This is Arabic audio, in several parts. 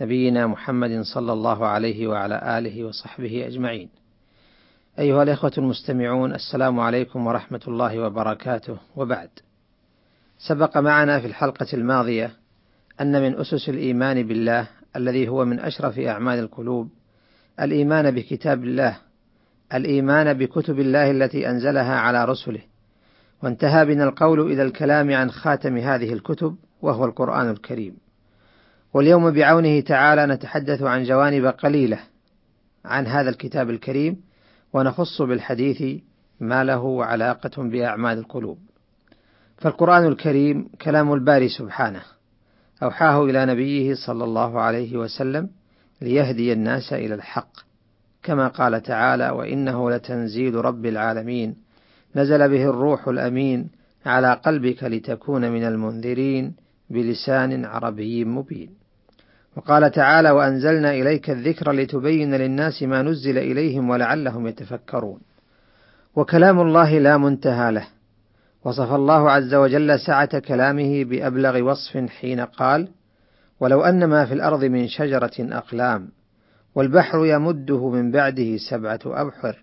نبينا محمد صلى الله عليه وعلى آله وصحبه أجمعين. أيها الإخوة المستمعون السلام عليكم ورحمة الله وبركاته وبعد. سبق معنا في الحلقة الماضية أن من أسس الإيمان بالله الذي هو من أشرف أعمال القلوب الإيمان بكتاب الله، الإيمان بكتب الله التي أنزلها على رسله، وانتهى بنا القول إلى الكلام عن خاتم هذه الكتب وهو القرآن الكريم. واليوم بعونه تعالى نتحدث عن جوانب قليلة عن هذا الكتاب الكريم ونخص بالحديث ما له علاقة بأعمال القلوب. فالقرآن الكريم كلام الباري سبحانه أوحاه إلى نبيه صلى الله عليه وسلم ليهدي الناس إلى الحق. كما قال تعالى وإنه لتنزيل رب العالمين. نزل به الروح الأمين على قلبك لتكون من المنذرين بلسان عربي مبين. وقال تعالى وأنزلنا إليك الذكر لتبين للناس ما نزل إليهم ولعلهم يتفكرون. وكلام الله لا منتهى له. وصف الله عز وجل سعة كلامه بأبلغ وصف حين قال ولو أن ما في الأرض من شجرة أقلام والبحر يمده من بعده سبعة أبحر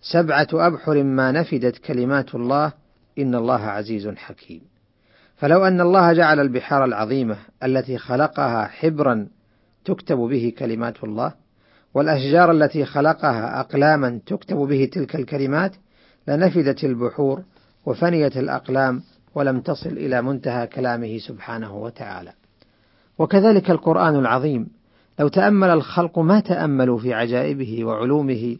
سبعة أبحر ما نفدت كلمات الله إن الله عزيز حكيم. فلو أن الله جعل البحار العظيمة التي خلقها حبرا تكتب به كلمات الله والأشجار التي خلقها أقلاما تكتب به تلك الكلمات لنفدت البحور وفنيت الأقلام ولم تصل إلى منتهى كلامه سبحانه وتعالى. وكذلك القرآن العظيم لو تأمل الخلق ما تأملوا في عجائبه وعلومه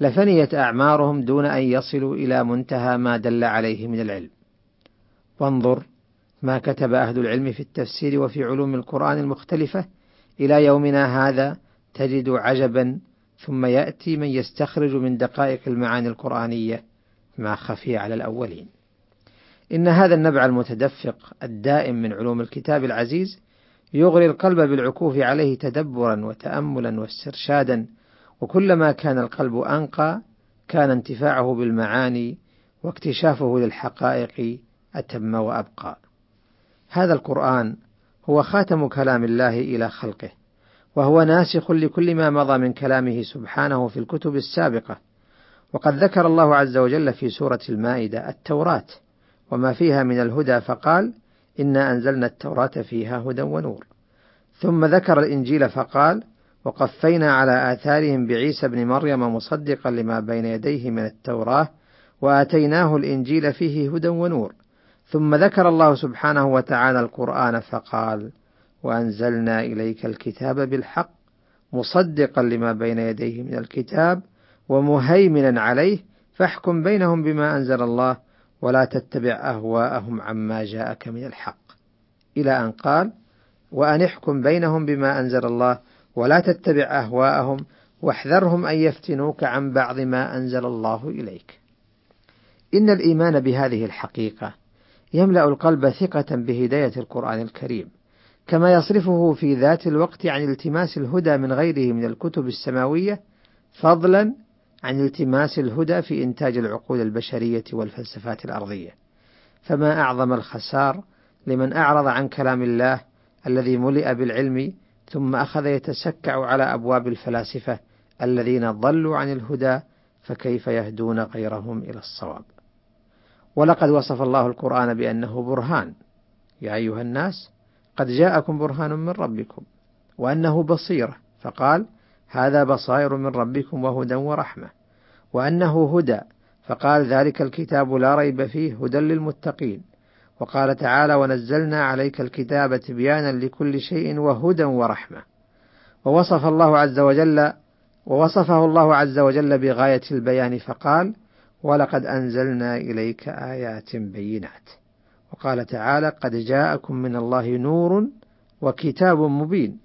لفنيت أعمارهم دون أن يصلوا إلى منتهى ما دل عليه من العلم. وانظر ما كتب أهل العلم في التفسير وفي علوم القرآن المختلفة إلى يومنا هذا تجد عجبا ثم يأتي من يستخرج من دقائق المعاني القرآنية ما خفي على الأولين. إن هذا النبع المتدفق الدائم من علوم الكتاب العزيز يغري القلب بالعكوف عليه تدبرا وتأملا واسترشادا وكلما كان القلب أنقى كان انتفاعه بالمعاني واكتشافه للحقائق أتم وأبقى. هذا القرآن هو خاتم كلام الله إلى خلقه، وهو ناسخ لكل ما مضى من كلامه سبحانه في الكتب السابقة، وقد ذكر الله عز وجل في سورة المائدة التوراة وما فيها من الهدى فقال: إنا أنزلنا التوراة فيها هدى ونور. ثم ذكر الإنجيل فقال: وقفينا على آثارهم بعيسى ابن مريم مصدقا لما بين يديه من التوراة وآتيناه الإنجيل فيه هدى ونور. ثم ذكر الله سبحانه وتعالى القرآن فقال: وأنزلنا إليك الكتاب بالحق مصدقا لما بين يديه من الكتاب ومهيمنا عليه فاحكم بينهم بما أنزل الله ولا تتبع أهواءهم عما جاءك من الحق. إلى أن قال: وأن احكم بينهم بما أنزل الله ولا تتبع أهواءهم واحذرهم أن يفتنوك عن بعض ما أنزل الله إليك. إن الإيمان بهذه الحقيقة يملأ القلب ثقة بهداية القرآن الكريم، كما يصرفه في ذات الوقت عن التماس الهدى من غيره من الكتب السماوية، فضلا عن التماس الهدى في إنتاج العقول البشرية والفلسفات الأرضية. فما أعظم الخسار لمن أعرض عن كلام الله الذي ملئ بالعلم ثم أخذ يتسكع على أبواب الفلاسفة الذين ضلوا عن الهدى فكيف يهدون غيرهم إلى الصواب. ولقد وصف الله القرآن بأنه برهان. يا أيها الناس قد جاءكم برهان من ربكم وأنه بصيرة فقال هذا بصائر من ربكم وهدى ورحمة. وأنه هدى. فقال ذلك الكتاب لا ريب فيه هدى للمتقين. وقال تعالى ونزلنا عليك الكتاب تبيانا لكل شيء وهدى ورحمة. ووصف الله عز وجل ووصفه الله عز وجل بغاية البيان. فقال ولقد أنزلنا إليك آيات بينات. وقال تعالى قد جاءكم من الله نور وكتاب مبين.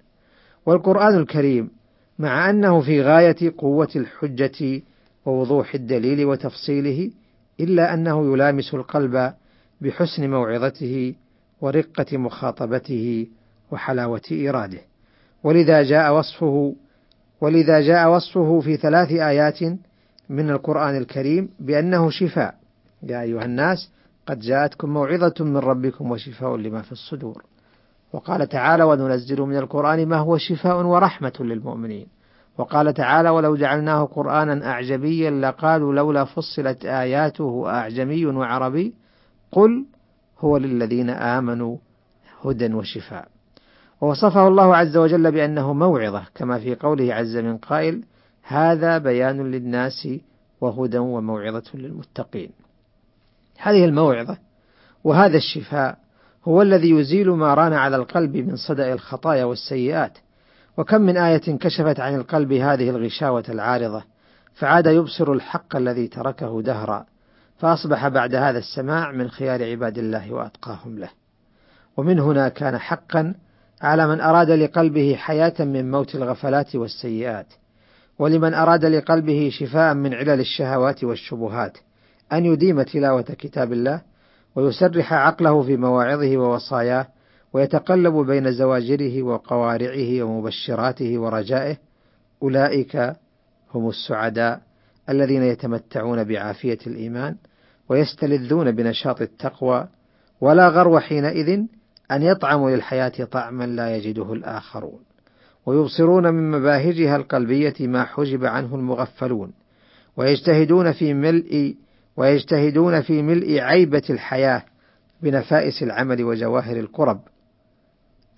والقرآن الكريم مع أنه في غاية قوة الحجة ووضوح الدليل وتفصيله إلا أنه يلامس القلب بحسن موعظته ورقة مخاطبته وحلاوة إراده. ولذا جاء وصفه ولذا جاء وصفه في ثلاث آيات من القرآن الكريم بأنه شفاء. يا أيها الناس قد جاءتكم موعظة من ربكم وشفاء لما في الصدور. وقال تعالى وننزل من القرآن ما هو شفاء ورحمة للمؤمنين وقال تعالى ولو جعلناه قرآنا أعجميا لقالوا لولا فصلت آياته أعجمي وعربي قل هو للذين آمنوا هدى وشفاء ووصفه الله عز وجل بأنه موعظة كما في قوله عز من قائل هذا بيان للناس وهدى وموعظة للمتقين. هذه الموعظة وهذا الشفاء هو الذي يزيل ما ران على القلب من صدأ الخطايا والسيئات. وكم من آية كشفت عن القلب هذه الغشاوة العارضة فعاد يبصر الحق الذي تركه دهرا فأصبح بعد هذا السماع من خيار عباد الله وأتقاهم له. ومن هنا كان حقا على من أراد لقلبه حياة من موت الغفلات والسيئات. ولمن أراد لقلبه شفاء من علل الشهوات والشبهات أن يديم تلاوة كتاب الله ويسرح عقله في مواعظه ووصاياه ويتقلب بين زواجره وقوارعه ومبشراته ورجائه أولئك هم السعداء الذين يتمتعون بعافية الإيمان ويستلذون بنشاط التقوى ولا غرو حينئذ أن يطعموا للحياة طعما لا يجده الآخرون. ويبصرون من مباهجها القلبية ما حجب عنه المغفلون ويجتهدون في ملء ويجتهدون في ملء عيبة الحياة بنفائس العمل وجواهر القرب.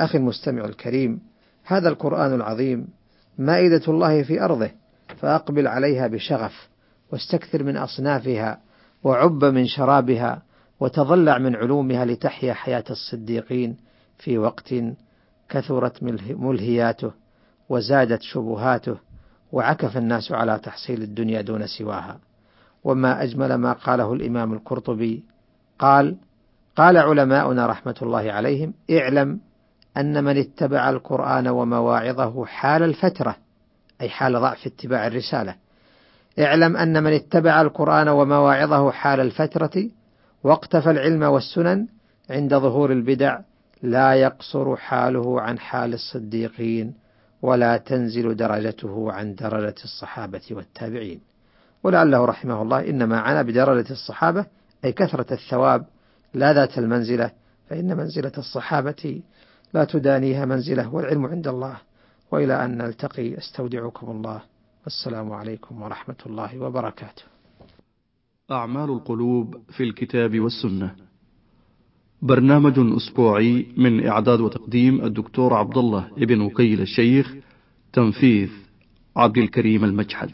أخي المستمع الكريم هذا القرآن العظيم مائدة الله في أرضه فأقبل عليها بشغف واستكثر من أصنافها وعب من شرابها وتضلع من علومها لتحيا حياة الصديقين في وقت كثرت ملهياته وزادت شبهاته وعكف الناس على تحصيل الدنيا دون سواها. وما أجمل ما قاله الإمام القرطبي قال قال علماؤنا رحمة الله عليهم اعلم أن من اتبع القرآن ومواعظه حال الفترة أي حال ضعف اتباع الرسالة. اعلم أن من اتبع القرآن ومواعظه حال الفترة واقتفى العلم والسنن عند ظهور البدع لا يقصر حاله عن حال الصديقين ولا تنزل درجته عن درجة الصحابة والتابعين. ولعله رحمه الله إنما عنا بدرجة الصحابة أي كثرة الثواب لا ذات المنزلة فإن منزلة الصحابة لا تدانيها منزلة والعلم عند الله. وإلى أن نلتقي أستودعكم الله. والسلام عليكم ورحمة الله وبركاته. أعمال القلوب في الكتاب والسنة. برنامج أسبوعي من إعداد وتقديم الدكتور عبد الله ابن وكيل الشيخ تنفيذ عبد الكريم المجحد.